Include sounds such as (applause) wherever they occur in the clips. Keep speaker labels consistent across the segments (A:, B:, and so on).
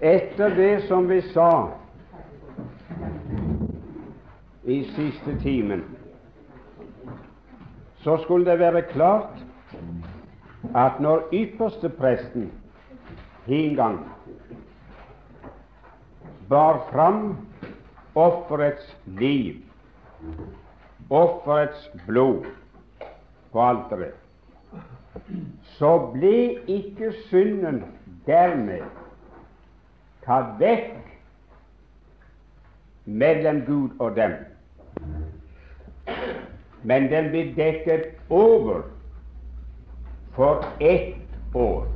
A: etter det som vi sa i siste timen, så skulle det være klart at når ypperstepresten en gang bar fram offerets liv, offerets blod, på alteret, så ble ikke synden dermed tatt vekk mellom Gud og dem, men den ble dekket over for ett år.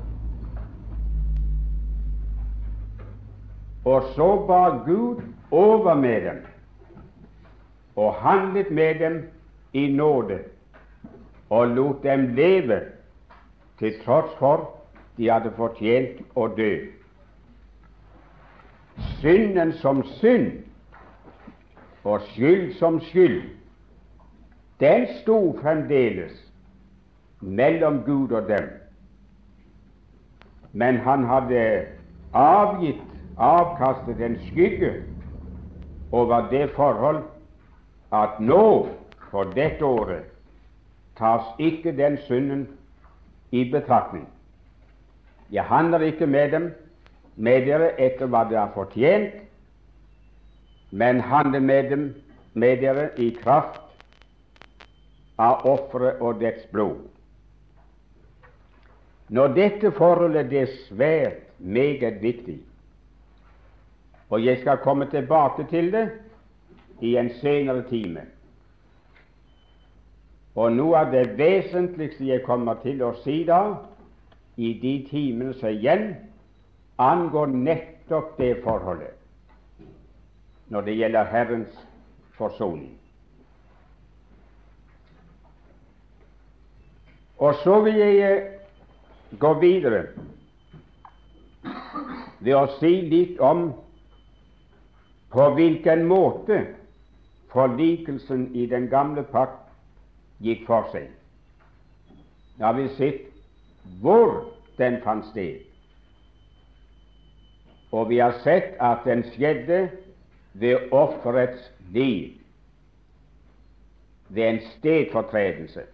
A: Og så bar Gud over med dem og handlet med dem i nåde og lot dem leve til tross for de hadde fortjent å dø. Synden som synd og skyld som skyld, den sto fremdeles mellom Gud og dem. Men han hadde avgitt, avkastet en skygge over det forhold at nå, for dette året, tas ikke den synden i betraktning. Jeg handler ikke med dem, med dere etter hva de har fortjent, men handler med dem, med dere i kraft av offeret og dets blod. Når dette forholdet er svært meget viktig, og jeg skal komme tilbake til det i en senere time, og noe av det vesentligste jeg kommer til å si da, i de timene som igjen, angår nettopp det forholdet når det gjelder Herrens forsoning. Og så vil jeg eh, gå videre ved å si litt om på hvilken måte forlikelsen i den gamle pakt gikk for seg. Da har vi sett hvor den fant sted, og vi har sett at den skjedde ved offerets liv, ved en stedfortredelse.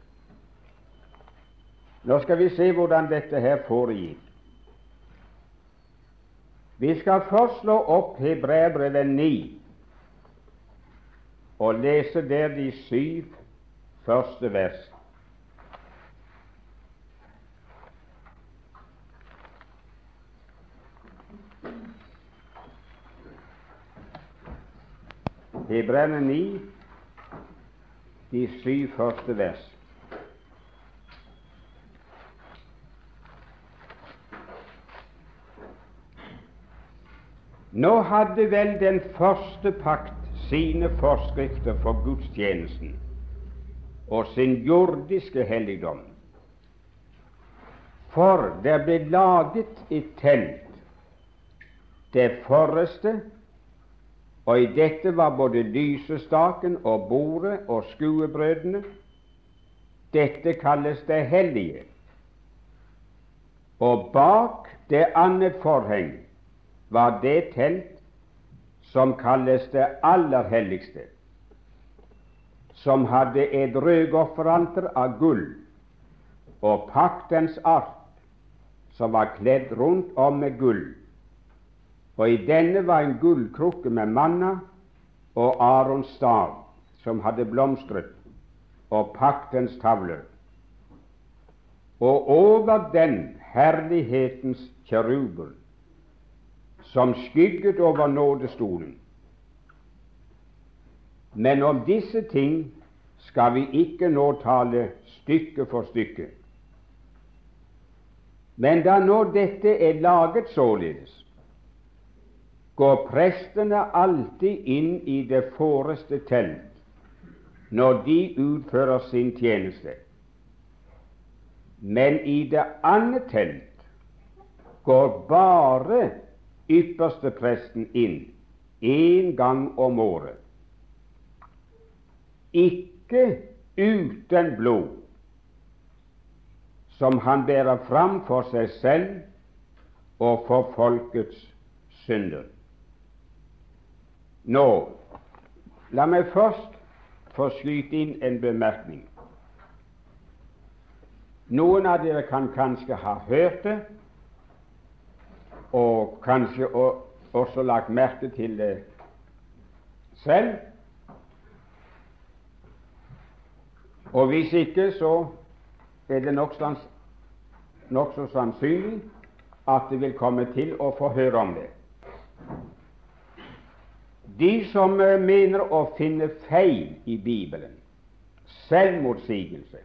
A: Nå skal vi se hvordan dette her foregikk. Vi skal først slå opp Hebreabrevet 9 og lese der de syv første vers. Hebreerne 9, de syv første vers. Nå hadde vel den første pakt sine forskrifter for gudstjenesten og sin jordiske helligdom. For det ble laget et telt, det forreste, og i dette var både lysestaken og bordet og skuebrødene. Dette kalles det hellige. Og bak det annet forheng var det telt som kalles det aller helligste som hadde et røkofferalter av gull og paktens ark, som var kledd rundt om med gull. Og i denne var en gullkrukke med manna og Arons stav, som hadde blomstret, og paktens tavler. Og over den herlighetens kjeruber, som skygget over nådestolen, men om disse ting skal vi ikke nå tale stykke for stykke. Men da nå dette er laget således, går prestene alltid inn i det forreste telt når de utfører sin tjeneste. Men i det andre telt går bare ypperste presten inn én gang om året ikke uten blod, som han bærer fram for seg selv og for folkets synder. Nå, la meg først få skyte inn en bemerkning. Noen av dere kan kanskje ha hørt det, og kanskje også lagt merke til det selv. Og hvis ikke, så er det nokså nok sannsynlig at det vil komme til å få høre om det. De som eh, mener å finne feil i Bibelen, selvmotsigelse,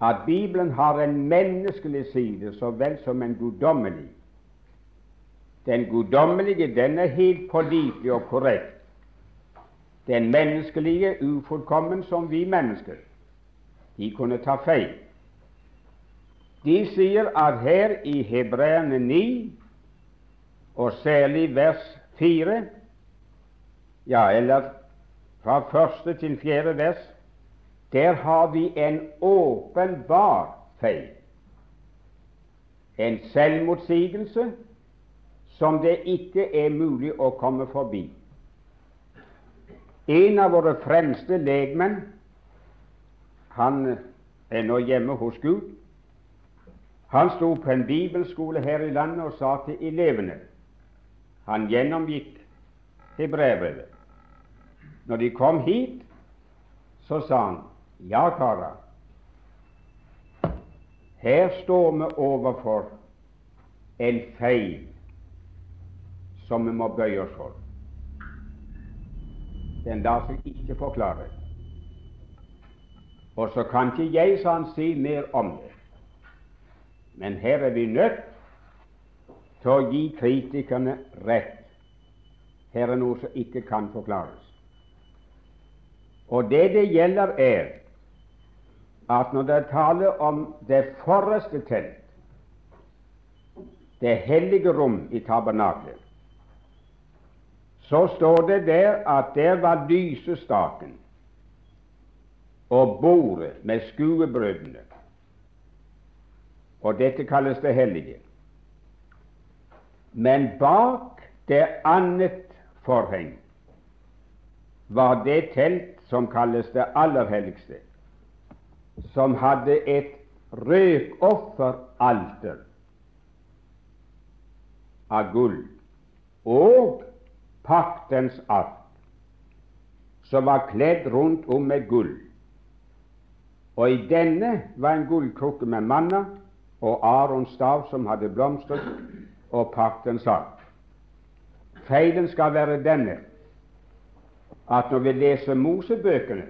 A: at Bibelen har en menneskelig side så vel som en guddommelig. Den guddommelige den er helt pålitelig og korrekt. Den menneskelige ufullkommen som vi mennesker. De kunne ta feil. De sier at her i Hebreerne 9, og særlig vers 4, ja, eller fra første til fjerde vers, der har vi en åpenbar feil. En selvmotsigelse som det ikke er mulig å komme forbi. En av våre fremste legmenn, han er nå hjemme hos Gud, han sto på en bibelskole her i landet og sa til elevene Han gjennomgikk hebreerbrevet. Når de kom hit, så sa han ja, karer, her står vi overfor en feil som vi må bøye oss for. Den lar seg ikke forklare. Og så kan ikke jeg, sa han, si mer om det. Men her er vi nødt til å gi kritikerne rett. Her er noe som ikke kan forklares. Og det det gjelder, er at når det er tale om det forreste telt, det hellige rom i tabernaklet, så står det der at der var lysestaken og bordet med skuebrødene og dette kalles det hellige. Men bak det annet forheng var det telt som kalles det aller helligste, som hadde et røkofferalter av gull og paktens ark, som var kledd rundt om med gull. Og i denne var en gullkrukke med manna, og Arons stav som hadde blomstret, og pakten sa Feilen skal være denne at når vi leser Mosebøkene,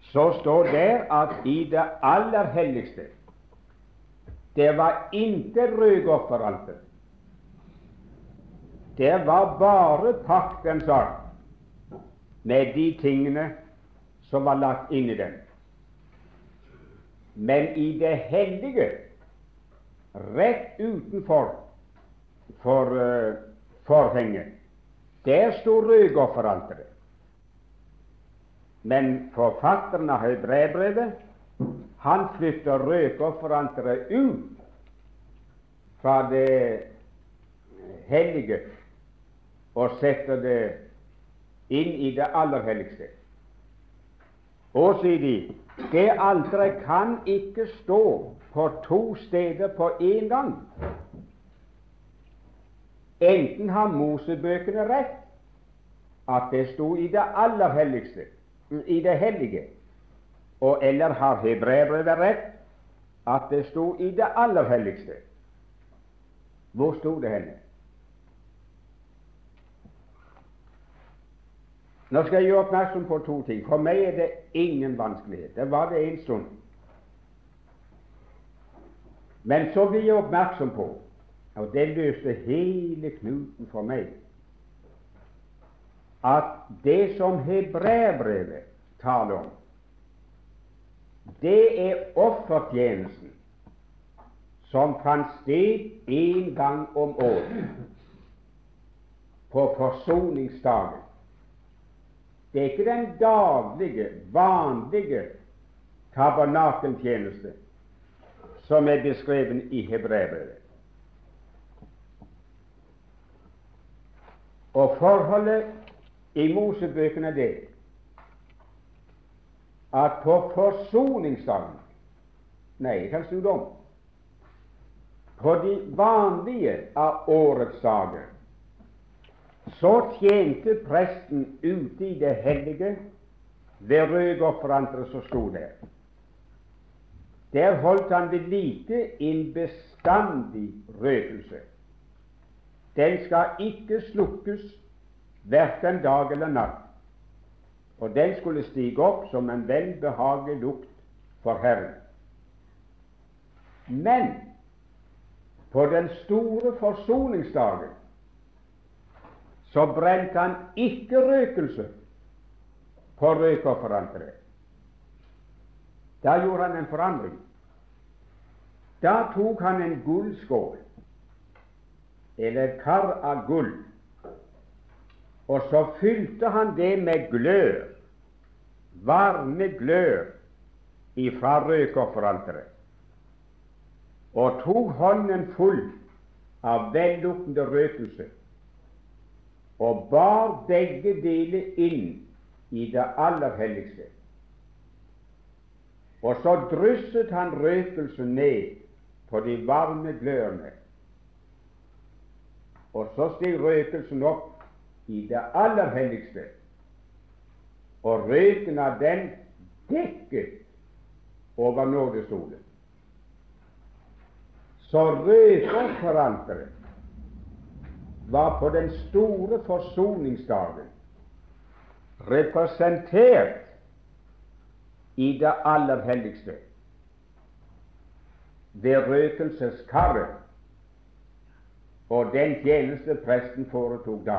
A: så står der at i det aller helligste det var intet røkofferalter. Det var bare paktens ark med de tingene som var lagt inn i den. Men i det hellige, rett utenfor for uh, forhenget, der sto røykofferalteret. Men forfatteren av Hebreerbrevet han flytter røykofferalteret ut fra det hellige og setter det inn i det aller helligste. Og, sier de, det alteret kan ikke stå på to steder på én gang. Enten har Mosebøkene rett, at det sto i det aller helligste, i det hellige, og eller har hebreerbrevet rett, at det sto i det aller helligste. Hvor sto det henne? Nå skal jeg gjøre oppmerksom på to ting. For meg er det ingen vanskelighet. Det var det en stund. Men så blir jeg oppmerksom på, og det løste hele knuten for meg, at det som hebreerbrevet taler om, det er offertjenesten som fant sted én gang om året, på forsoningsdagen. Det er ikke den daglige, vanlige tabernakeltjeneste som er beskrevet i Hebrevet. Og forholdet i Mosebøkene er det at på forsoningsdagen Nei, jeg kan snu det om. På de vanlige av årets dager så tjente presten ute i det hellige ved røkofferanteret som sto der. Der holdt han ved like en bestandig røkelse. Den skal ikke slukkes verken dag eller natt, og den skulle stige opp som en velbehagelig lukt for Herren. Men på den store forsoningsdagen så brente han ikke røkelse på røkofferanteret. Da gjorde han en forandring. Da tok han en gullskål eller kar av gull. Og så fylte han det med glør, varme glør ifra røkofferalteret, og tok hånden full av velluktende røkelse og bar begge deler inn i det aller helligste. Og så drysset han røkelsen ned på de varme glørne og så steg røkelsen opp i det aller helligste, og røken av den dekket over nådestolen. Så røkofferalteret var på den store forsoningsdagen representert i det aller helligste ved røkelseskaret og den tjeneste presten foretok da.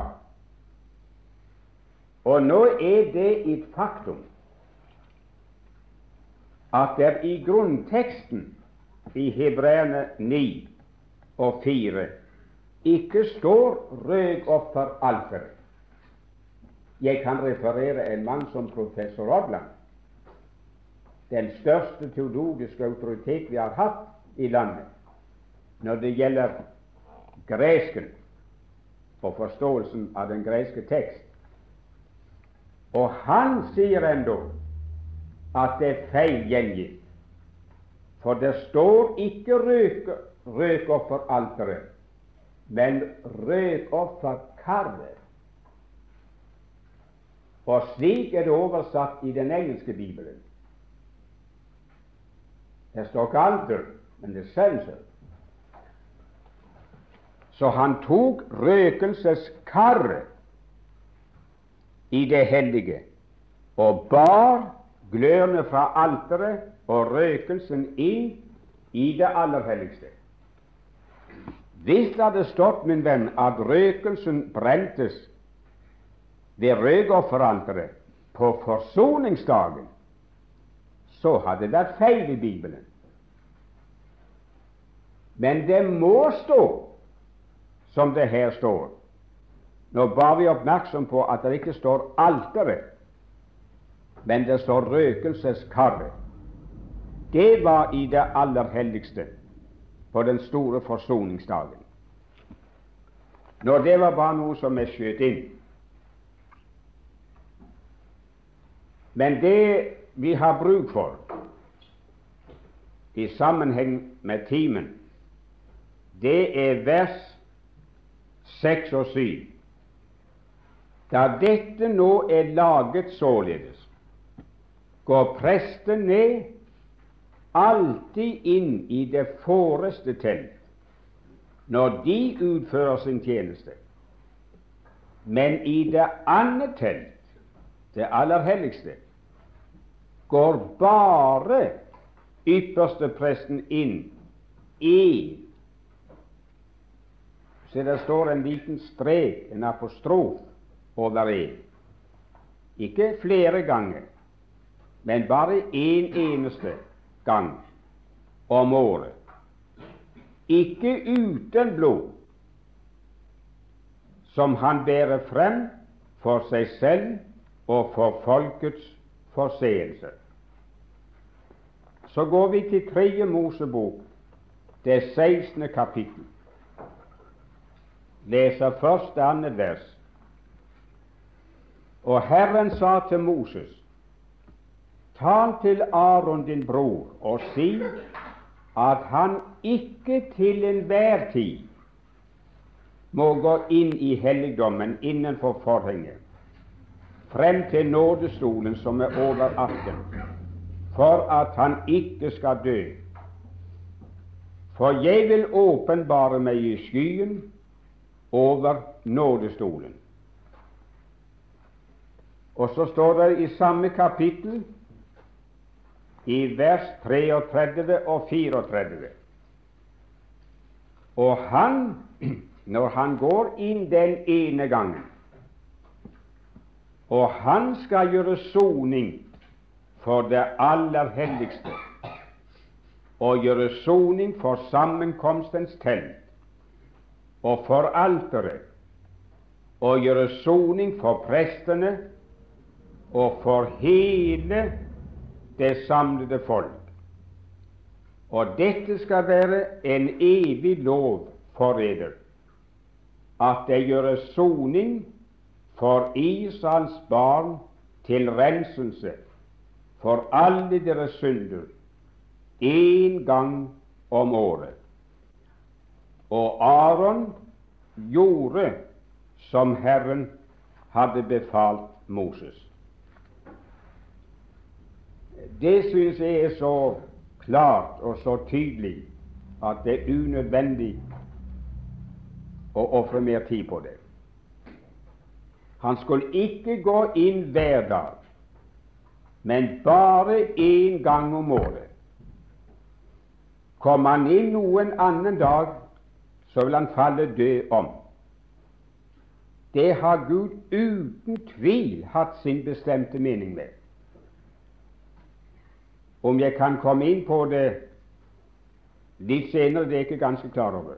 A: Og nå er det et faktum at det i grunnteksten i Hebreerne 9 og 4 ikke står røkofferalter. Jeg kan referere en mann som professor Odland, den største teologiske autoritet vi har hatt i landet når det gjelder gresken og forståelsen av den greske tekst. Og han sier enda at det er feil gjengitt. For det står ikke røk, røkofferalteret, men røkofferkarret. Og slik er det oversatt i den engelske bibelen. Det står ikke alter, men det censer. Så han tok røkelseskaret i det hellige og bar glørne fra alteret og røkelsen inn i det aller helligste. Hvis det hadde stått, min venn, at røkelsen brentes ved røkofferalteret på forsoningsdagen, så hadde det vært feil i Bibelen. Men det må stå som det her står. Nå bar vi oppmerksom på at det ikke står alteret, men det står røkelseskaret. Det var i det aller helligste på den store forsoningsdagen. Når det var bare noe som er skjøt inn. Men det vi har bruk for i sammenheng med timen, det er vers 6 og 7. Da dette nå er laget således, går presten ned alltid inn i det foreste telt når de utfører sin tjeneste. Men i det andre telt, det aller helligste, går bare ypperste presten inn én så det står en liten strek, en apostrof, over en. Ikke flere ganger, men bare én en eneste gang om året. Ikke uten blod, som han bærer frem for seg selv og for folkets forseelse. Så går vi til tredje Mosebok, det 16. kapittel leser først det andre vers Og Herren sa til Moses, tal til Aron din bror og si at han ikke til enhver tid må gå inn i helligdommen innenfor forhenget, frem til nådestolen som er over arken, for at han ikke skal dø. For jeg vil åpenbare meg i skyen over nådestolen. Og så står det i samme kapittel, i vers 33 og 34 Og han, (clears throat) når han går inn den ene gangen, og han skal gjøre soning for det aller helligste, og gjøre soning for sammenkomstens telt og for alteret, og gjøre soning for prestene og for hele det samlede folk. Og dette skal være en evig lov for eder, at det gjøres soning for Israels barn til renselse for alle deres synder én gang om året. Og Aron gjorde som Herren hadde befalt Moses. Det syns jeg er så klart og så tydelig at det er unødvendig å ofre mer tid på det. Han skulle ikke gå inn hver dag, men bare én gang om året. Kom han inn noen annen dag, så vil han falle død om. Det har Gud uten tvil hatt sin bestemte mening med. Om jeg kan komme inn på det litt senere, det er jeg ikke ganske klar over.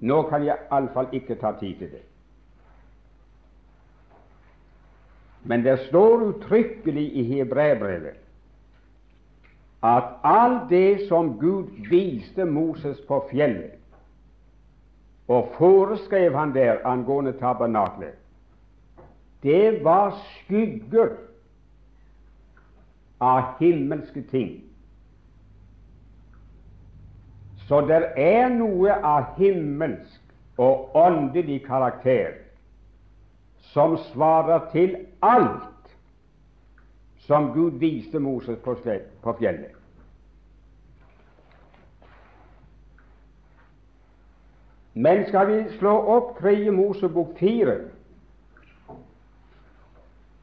A: Nå kan jeg iallfall ikke ta tid til det. Men det står uttrykkelig i Hebreabrevet at alt det som Gud viste Moses på fjellet, og foreskrev han der angående tabernaklet, det var skygger av himmelske ting. Så det er noe av himmelsk og åndelig karakter som svarer til alt som Gud viste Moses på fjellet. Men skal vi slå opp Tredje Mosebok fire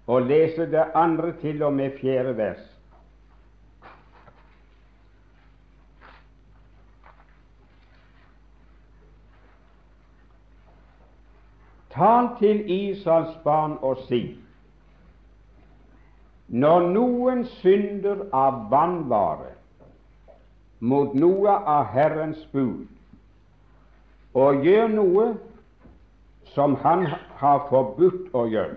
A: og lese det andre til og med fjerde vers. Tal til Israels barn og si når noen synder av vannvare mot noe av Herrens bud, og gjør noe som Han har forbudt å gjøre,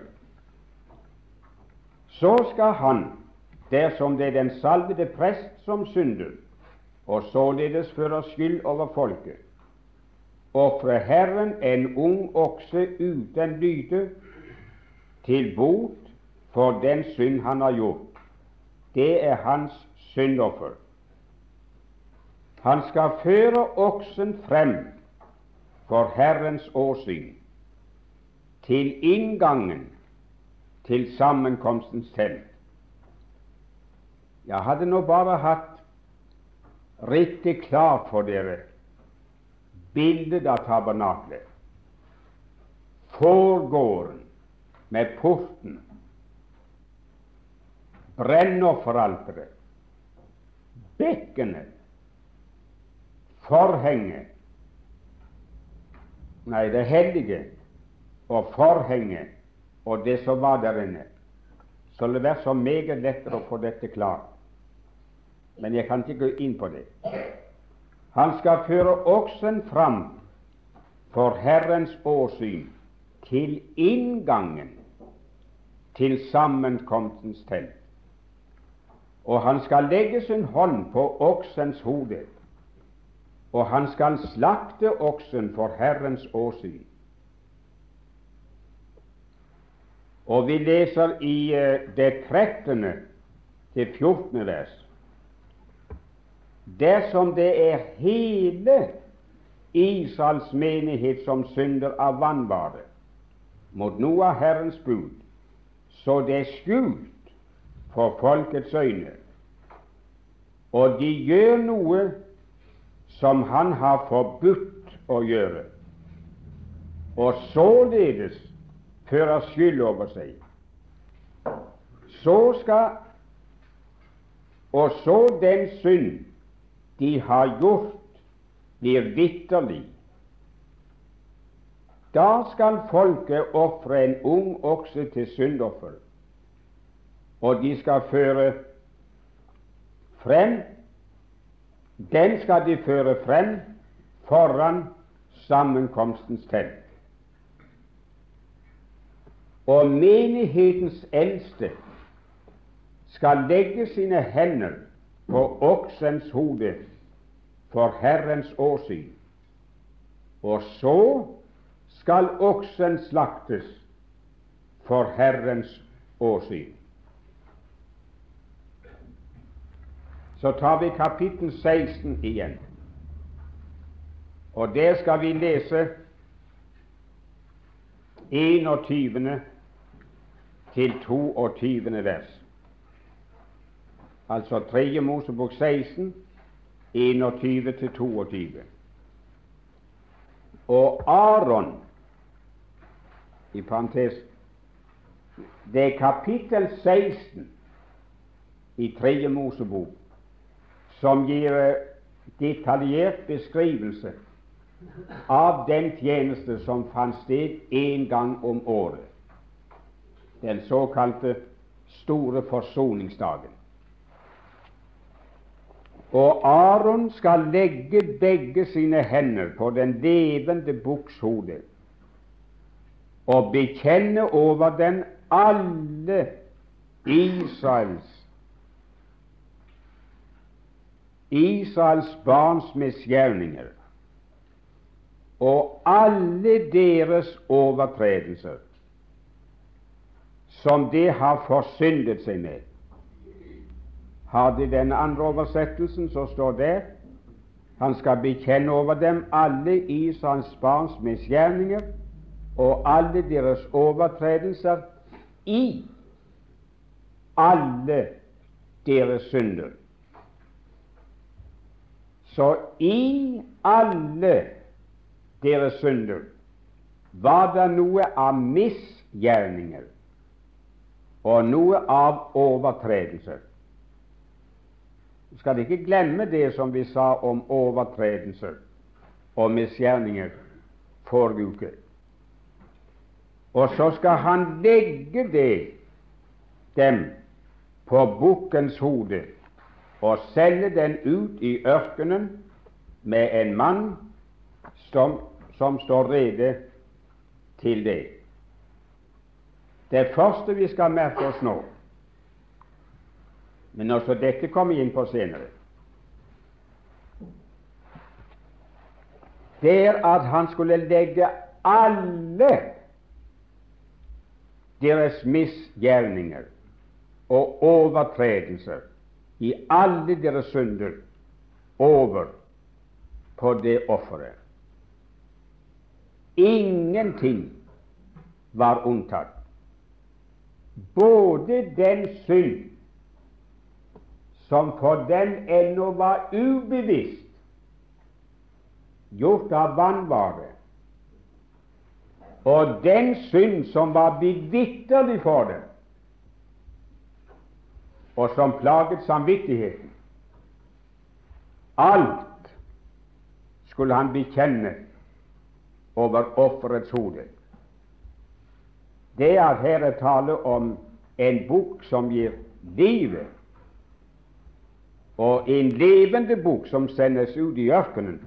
A: så skal han, dersom det er den salvede prest som synder, og således fører skyld over folket, ofre Herren en ung okse uten lyde til bot for den synd han har gjort. Det er hans syndoffer. Han skal føre oksen frem for Herrens åsyn til inngangen til sammenkomstens telt. Jeg hadde nå bare hatt riktig klart for dere bildet av tabernaklet. Forgården med porten, brennofferalteret, bekkenet, forhenget Nei, det hellige og forhenget og det som var der inne, så det vært så meget lettere å få dette klart. Men jeg kan ikke gå inn på det. Han skal føre oksen fram for Herrens åsyn til inngangen til sammenkomstens telt. Og han skal legge sin hånd på oksens hode, og han skal slakte oksen for Herrens åsyn. Og vi leser i eh, det 13. til 14. vers. Dersom det er hele Israels menighet som synder av vannbare mot noe av Herrens bud, så det er skjult for folkets øyne, og de gjør noe som han har forbudt å gjøre, og således fører skyld over seg, så skal og så den synd de har gjort, blir vitterlig. Da skal folket ofre en ung okse til syndoffer, og de skal føre frem den skal de føre frem foran sammenkomstens telt. Og menighetens eldste skal legge sine hender på oksens hode for Herrens åsyn. Og så skal oksen slaktes for Herrens åsyn. Så tar vi kapittel 16 igjen. Og der skal vi lese 21. til 22. vers. Altså 3. Mosebok 16, 21 til 22. Og Aron i parentes Det er kapittel 16 i 3. Mosebok som gir eh, detaljert beskrivelse av den tjeneste som fant sted én gang om året, den såkalte store forsoningsdagen. Og Aron skal legge begge sine hender på den levende bukks hode og bekjenne over den alle Israels Israels barns misgjerninger og alle deres overtredelser som de har forsyndet seg med. Har de den andre oversettelsen, så står det han skal bekjenne over dem alle Israels barns misgjerninger og alle deres overtredelser i alle deres synder. Så i alle deres synder var det noe av misgjerninger og noe av overtredelser. Du skal ikke glemme det som vi sa om overtredelser og misgjerninger forrige uke. Og så skal han legge det dem på bukkens hode og selge den ut i ørkenen med en mann som, som står rede til det. Det første vi skal merke oss nå, men også dette kommer inn på senere, det er at han skulle legge alle deres misgjerninger og overtredelser i alle deres synder over på det offeret. Ingenting var unntatt. Både den synd som for dem ennå var ubevisst, gjort av vannvare, og den synd som var bevitterlig for dem, og som plaget samvittigheten. Alt skulle han bekjenne over offerets hode. Det at her er tale om en bok som gir livet, og en levende bok som sendes ut i ørkenen,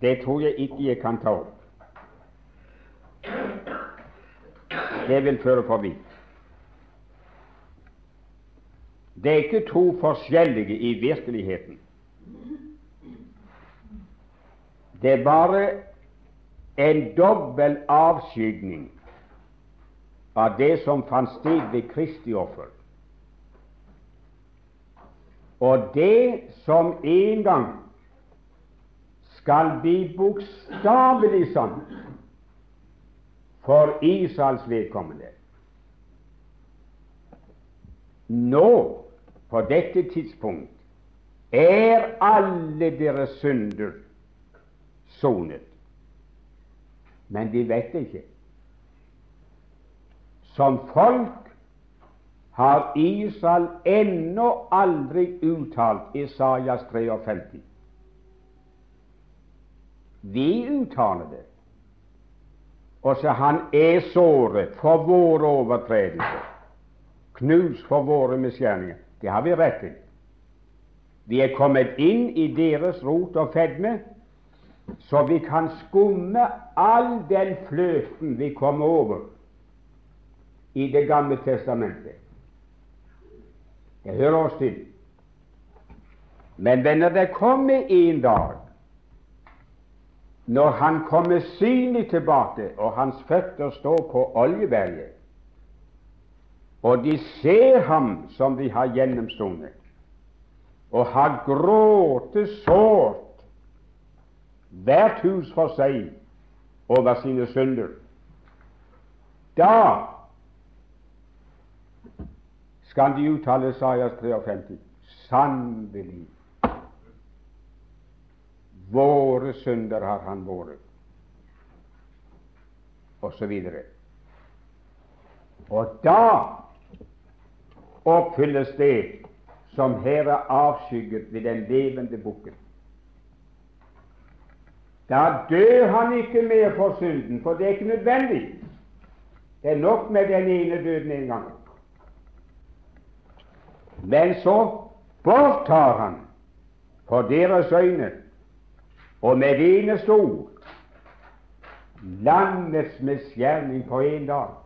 A: det tror jeg ikke jeg kan ta opp. Det vil føre for vidt. Det er ikke to forskjellige i virkeligheten. Det er bare en dobbel avskygning av det som fant sted ved Kristi offer. Og det som en gang skal bli bokstavelig sånn for Israels vedkommende. Nå, på dette tidspunkt, er alle deres synder sonet. Men de vet det ikke. Som folk har Israel ennå aldri uttalt Isaias 53. Vi uttaler det. Og så han er såret for våre overtredelser, knust for våre misgjerninger. Det har vi rett til. Vi er kommet inn i deres rot og fedme, så vi kan skumme all den fløten vi kommer over i Det gamle testamentet. Det hører oss til. Men venner, det kommer en dag når han kommer synlig tilbake, og hans føtter står på Oljeberget, og de ser ham som de har gjennomstunget, og har grått sårt, hvert hus for seg, over sine synder. Da skal de uttale Sajas 53. Sannelig, våre synder har han osv. Og, og da oppfylles det som her er avskygget ved den levende bukken. Da dør han ikke mer for synden, for det er ikke nødvendig. Det er nok med den ene døden en gang. Men så borttar han for deres øyne, og med det eneste ord landets misgjerning på én dag.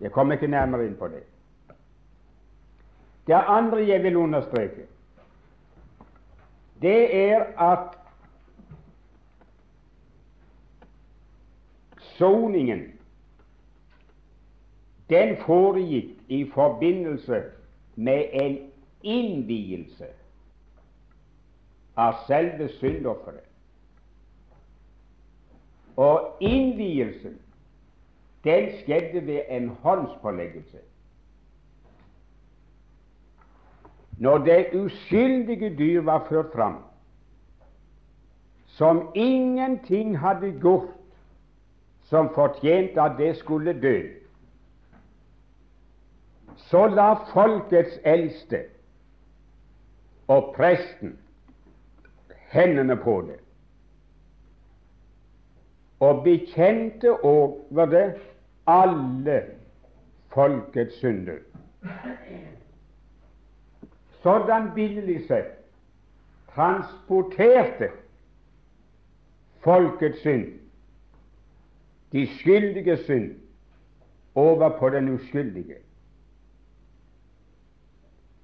A: Jeg kommer ikke nærmere inn på det. Det andre jeg vil understreke, det er at soningen den foregikk i forbindelse med en innvielse av selve syndofferet. Og innvielsen den skjedde ved en håndspåleggelse. Når det uskyldige dyr var ført fram, som ingenting hadde gjort som fortjente at det skulle dø, så la folkets eldste og presten hendene på det og bekjente over det? Alle folkets synder. Sådan billig sett transporterte folkets synd, de skyldige synd, over på den uskyldige.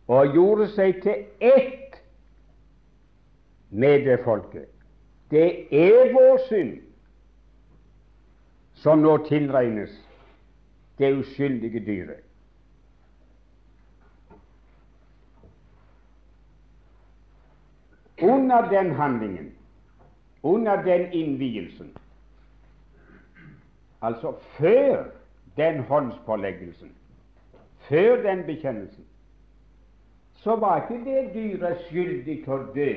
A: Og gjorde seg til ett med det folket. Det er vår synd som nå tilregnes det uskyldige dyret. Under den handlingen, under den innvielsen, altså før den håndspåleggelsen, før den bekjennelsen, så var ikke det dyret skyldig til å dø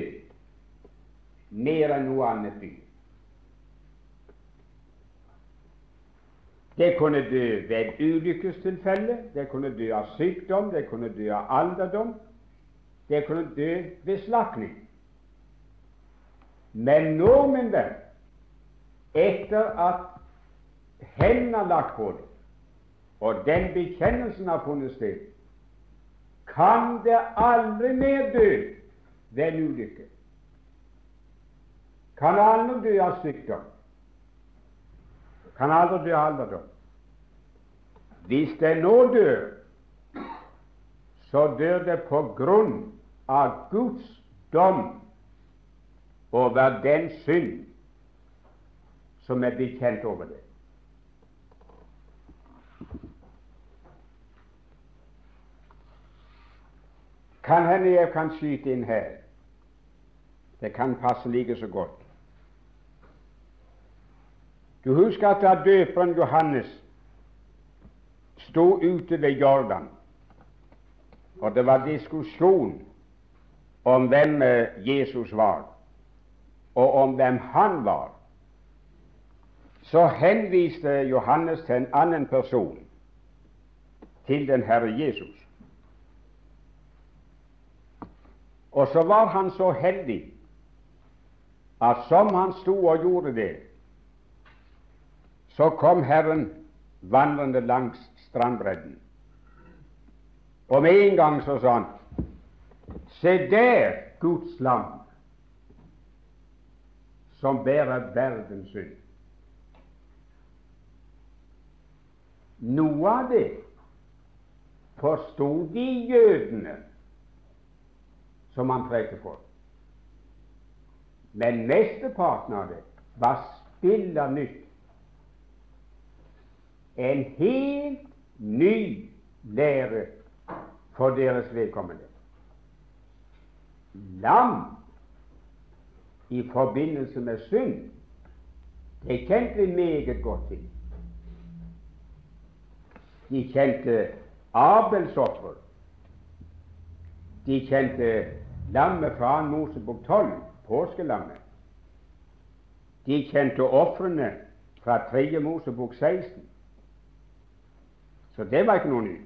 A: mer enn noe annet dyr. Det kunne dø ved et ulykkestilfelle, det kunne dø av sykdom, det kunne dø av alderdom, det kunne dø ved slakning. Men nå, min venn, etter at hendene er lagt på det, og den bekjennelsen har funnet sted, kan det aldri mer dø ved en ulykke. Kan aldri dø av sykdom. Kan aldri dø av alderdom. Hvis det nå dør, så dør det på grunn av Guds dom over den synd som er bekjent over det. Kan hende jeg kan skyte inn her. Det kan passe like så godt. Du husker at da døperen Johannes sto ute ved Jordan, og det var diskusjon om hvem eh, Jesus var, og om hvem han var, så henviste Johannes til en annen person, til den Herre Jesus. Og så var han så heldig at som han sto og gjorde det, så kom Herren vandrende langs strandbredden. Og med en gang så sa han Se der Guds lam som bærer verdens synd. Noe av det forsto de jødene som han prekte for. Men mesteparten av det var spilla nytt. En helt ny lære for deres vedkommende. Lam i forbindelse med synd, det kjente vi meget godt til. De kjente Abels offer. De kjente lammet fra Mosebok 12, påskelammet. De kjente ofrene fra 3. Mosebok 16. Så det var ikke noe nytt.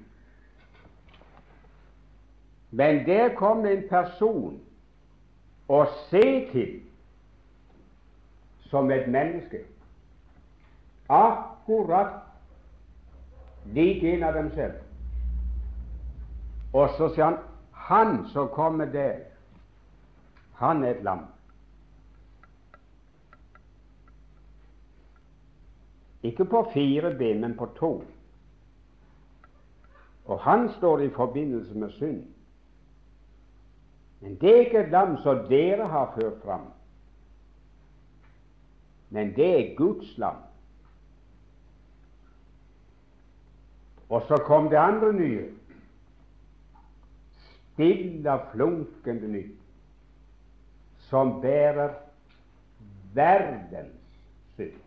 A: Men der kom en person å se til som et menneske, akkurat lik en av dem selv. Og så sier han han som kommer der, han er et lam. Ikke på fire ben, men på to. Og han står i forbindelse med synd. Men det er ikke et lam som dere har ført fram, men det er Guds lam. Og så kom det andre nye Stille, flunkende nytt, som bærer verdens synd.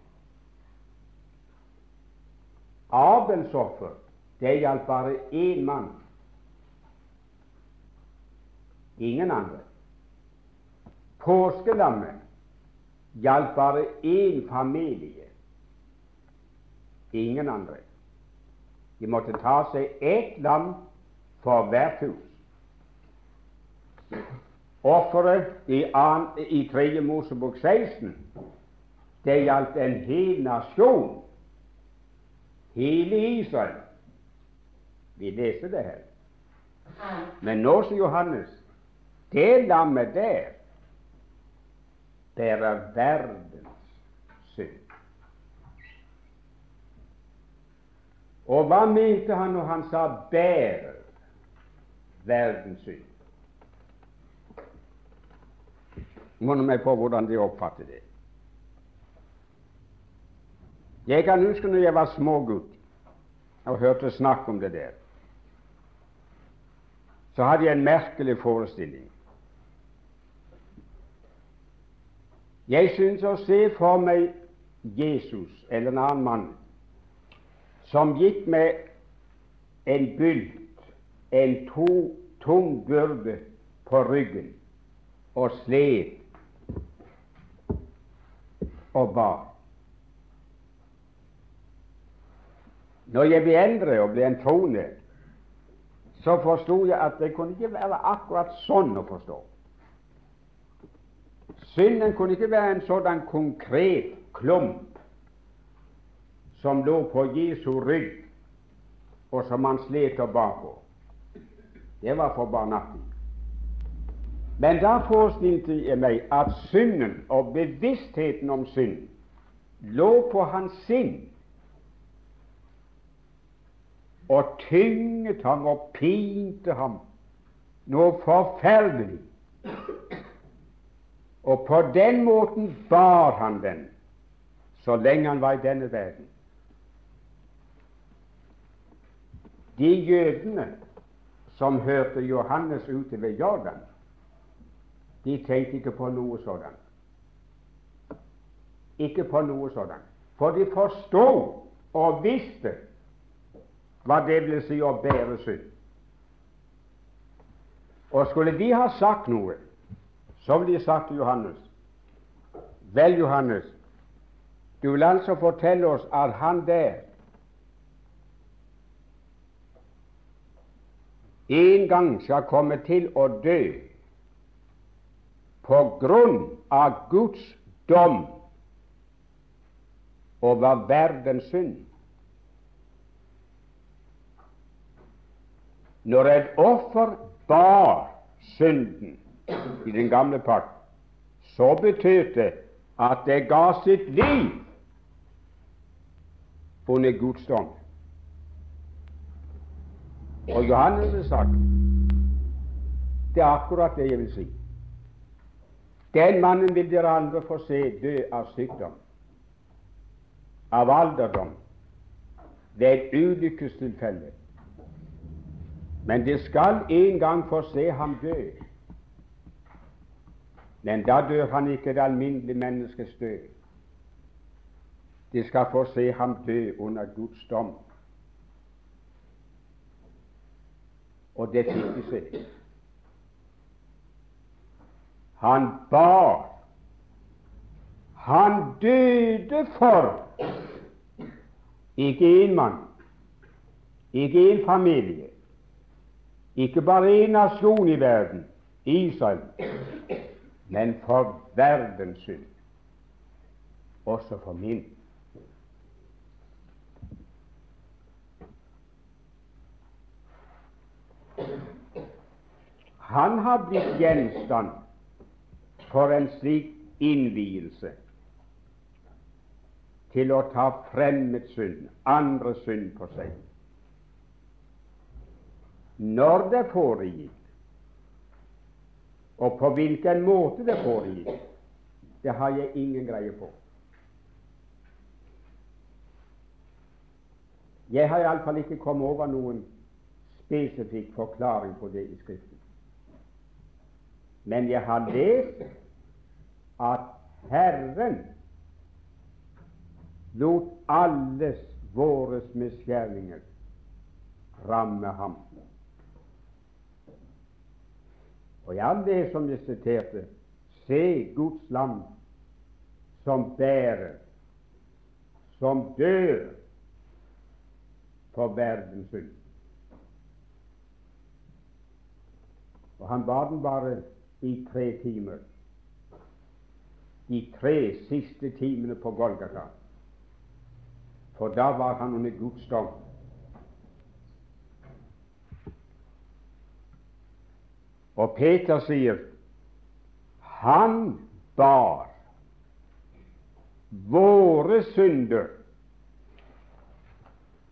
A: Abels offer, det gjaldt bare én mann, ingen andre. Påskelammet gjaldt bare én familie, ingen andre. De måtte ta seg ett lam for hvert hus. Offeret i, i 3. Mosebok 16 det gjaldt en hel nasjon, hele Israel. Vi leser det her. Men nå sier Johannes det lammet der bærer verdens synd. Og hva mente han når han sa 'bærer verdens synd'? Minner meg på hvordan de oppfatter det. Jeg kan huske når jeg var smågutt og hørte snakk om det der. Så hadde jeg en merkelig forestilling. Jeg syns å se for meg Jesus eller en annen mann som gikk med en bylt, en to, tung byrde på ryggen og slet og ba. Når jeg ble eldre og ble en troende, så forsto jeg at det kunne ikke være akkurat sånn å forstå. Synden kunne ikke være en sådan konkret klump som lå på Jesu rygg, og som han slet og bar på. Det var for barnatten. Men da forestilte jeg meg at synden og bevisstheten om synd lå på hans sinn og tynget ham og pinte ham noe forferdelig. Og på den måten bar han den så lenge han var i denne verden. De jødene som hørte Johannes ute ved Jordan, de tenkte ikke på noe sådant. Ikke på noe sådant. For de forstod og visste hva det vil si å bære synd. Og skulle de ha sagt noe, så ville de sagt til Johannes Vel, Johannes, du vil altså fortelle oss at han der en gang skal komme til å dø på grunn av Guds dom over verdens synd. Når et offer bar synden i den gamle pakt, så betød det at det ga sitt liv under Guds dom. Og Johannes har sagt det er akkurat det jeg vil si. Den mannen vil dere andre få se dø av sykdom, av alderdom, ved et ulykkestilfelle. Men de skal en gang få se ham dø. Men da dør han ikke det alminnelige menneskets død. De skal få se ham dø under Guds dom. Og det fikk de se. Han bar. Han døde for ikke én mann, ikke én familie, ikke bare én nasjon i verden, Israel, men for verdens synd, også for min. Han har blitt gjenstand for en slik innvielse til å ta fremmed synd, andre synd på seg. Når det foregikk, og på hvilken måte det foregikk, det har jeg ingen greie på. Jeg har iallfall ikke kommet over noen spesifikk forklaring på det i Skriften. Men jeg har lest at Herren lot alles våres misgjerninger ramme ham. Og i all det som jeg siterte, se Guds lam som bærer, som dør for verdens skyld. Og han bar den bare i tre timer. De tre siste timene på Golgata. For da var han under Guds dom. Og Peter sier han bar våre synder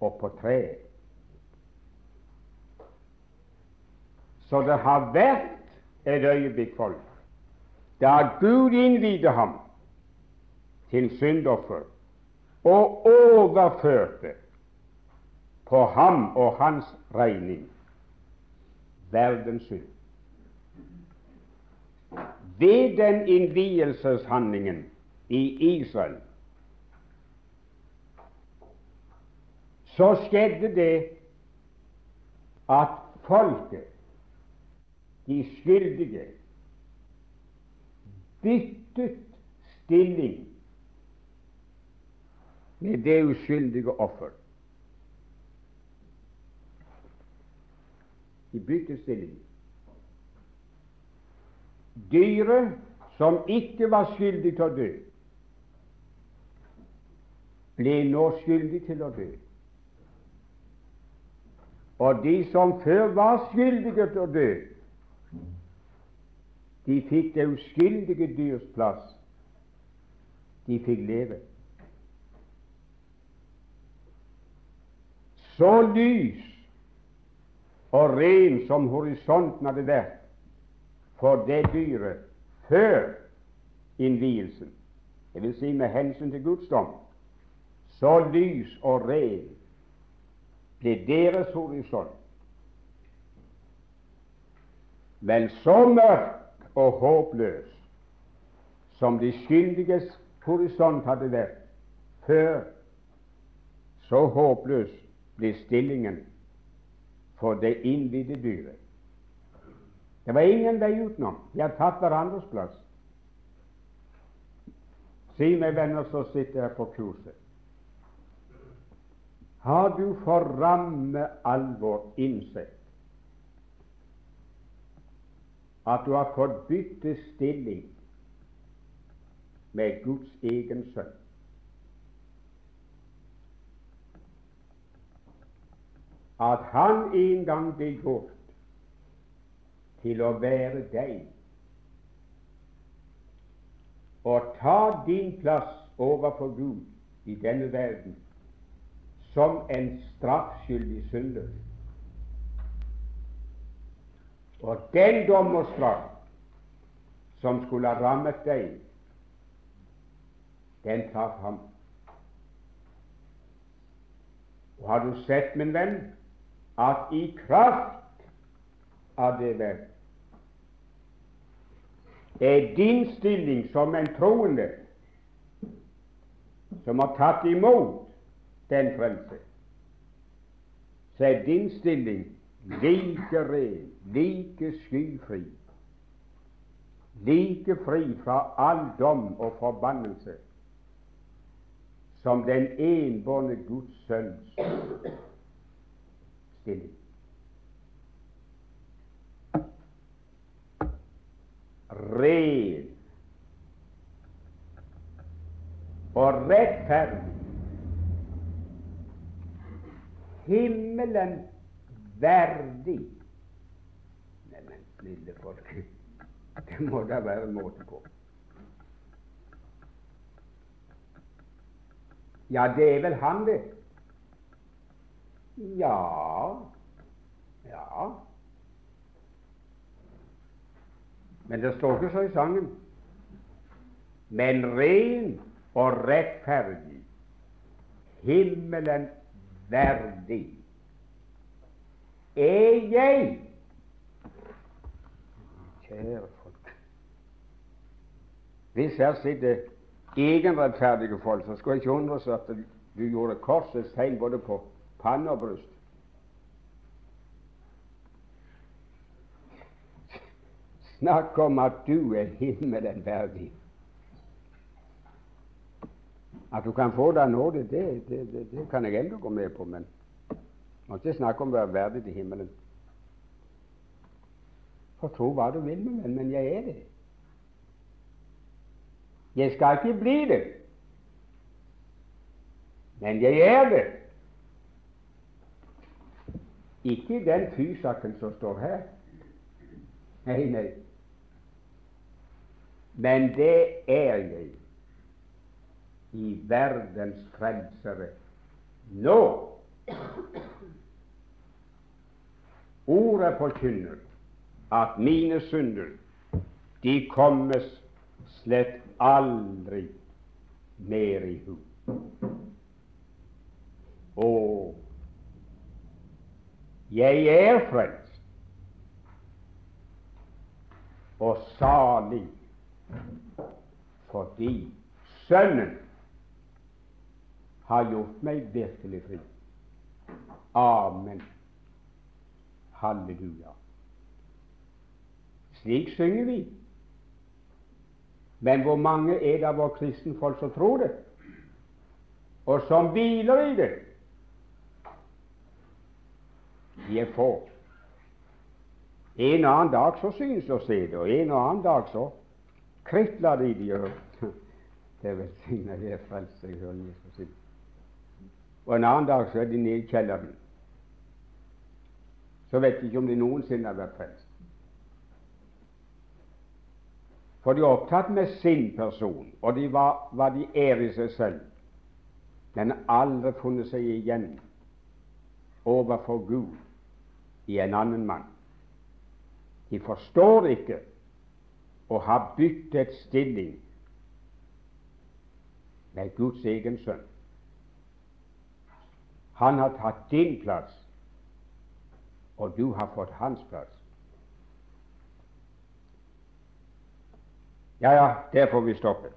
A: og på treet. Så det har vært et øyeblikk, folk, da Gud innvidde ham til syndoffer og overførte på ham og hans regning verdens synd. Ved den innvielseshandlingen i Israel så skjedde det at folket, de skyldige, byttet stilling med det uskyldige offer. De byttet stilling. Dyret som ikke var skyldig til å dø, ble nå skyldig til å dø. Og de som før var skyldige til å dø, de fikk det uskyldige dyrs plass. De fikk leve. Så lys og ren som horisonten hadde vært for det dyret før innvielsen, dvs. si med hensyn til Guds dom, så lys og ren ble deres horisont. Men så mørk og håpløs som de skyldiges horisont hadde vært før, så håpløs ble stillingen for det innvidde dyret. Det var ingen vei utenom. De hadde tatt hverandres plass. Si meg, venner som sitter her på kurset, har du for ramme alvor innsett at du har fått bytte stilling med Guds egen sønn? At han en gang ble gjort til å være deg og ta din plass overfor Gud i denne verden som en straffskyldig synder. Og den dom og straff som skulle ha rammet deg, den traff ham. Og har du sett, min venn, at i kraft av det verk er din stilling som en troende som har tatt imot den frelse, så er din stilling like ren, like skyfri, like fri fra all dom og forbannelse som den enbårne Guds sønns stilling. Ren og rettferd. Himmelen verdig. Neimen, snille folk, (laughs) det må da være måte på. Ja, det er vel han, det. Ja, ja Men det står ikke så i sangen. Men ren og rettferdig, himmelen verdig, er jeg. Kjære folk. Hvis her sitter egenrettferdige folk, så skulle jeg ikke undres at du gjorde korsets tegn både på panne og bryst. Snakk om at du er himmelen verdig. At du kan få deg nåde, det, det, det, det kan jeg ennå gå med på, men ikke snakke om å være verdig til himmelen. For tro hva du vil med men jeg er det. Jeg skal ikke bli det, men jeg er det. Ikke den fysaken som står her. Nei, nei men det er jeg i verdens frelsere nå. Ordet forkynner at mine synder, de kommes slett aldri mer i hu. Og jeg er frelst og salig fordi Sønnen har gjort meg virkelig fri. Amen. Halleluja. Slik synger vi. Men hvor mange er det av våre kristenfolk som tror det, og som hviler i det? De er få. En og annen dag så synes å se det, og en og annen dag så Kritler de de gjør. (laughs) Det velsigner jeg frelst jeg hører Jesus. Og en annen dag så er de nede i kjelleren. Så vet de ikke om de noensinne har vært frelst. For de er opptatt med sin person, og de var, hva de er i seg selv, men aldri funnet seg igjen overfor Gud i en annen mann. De forstår ikke og har byttet stilling med Guds egen sønn. Han har tatt din plass, og du har fått hans plass. Ja, ja, der får vi stoppe.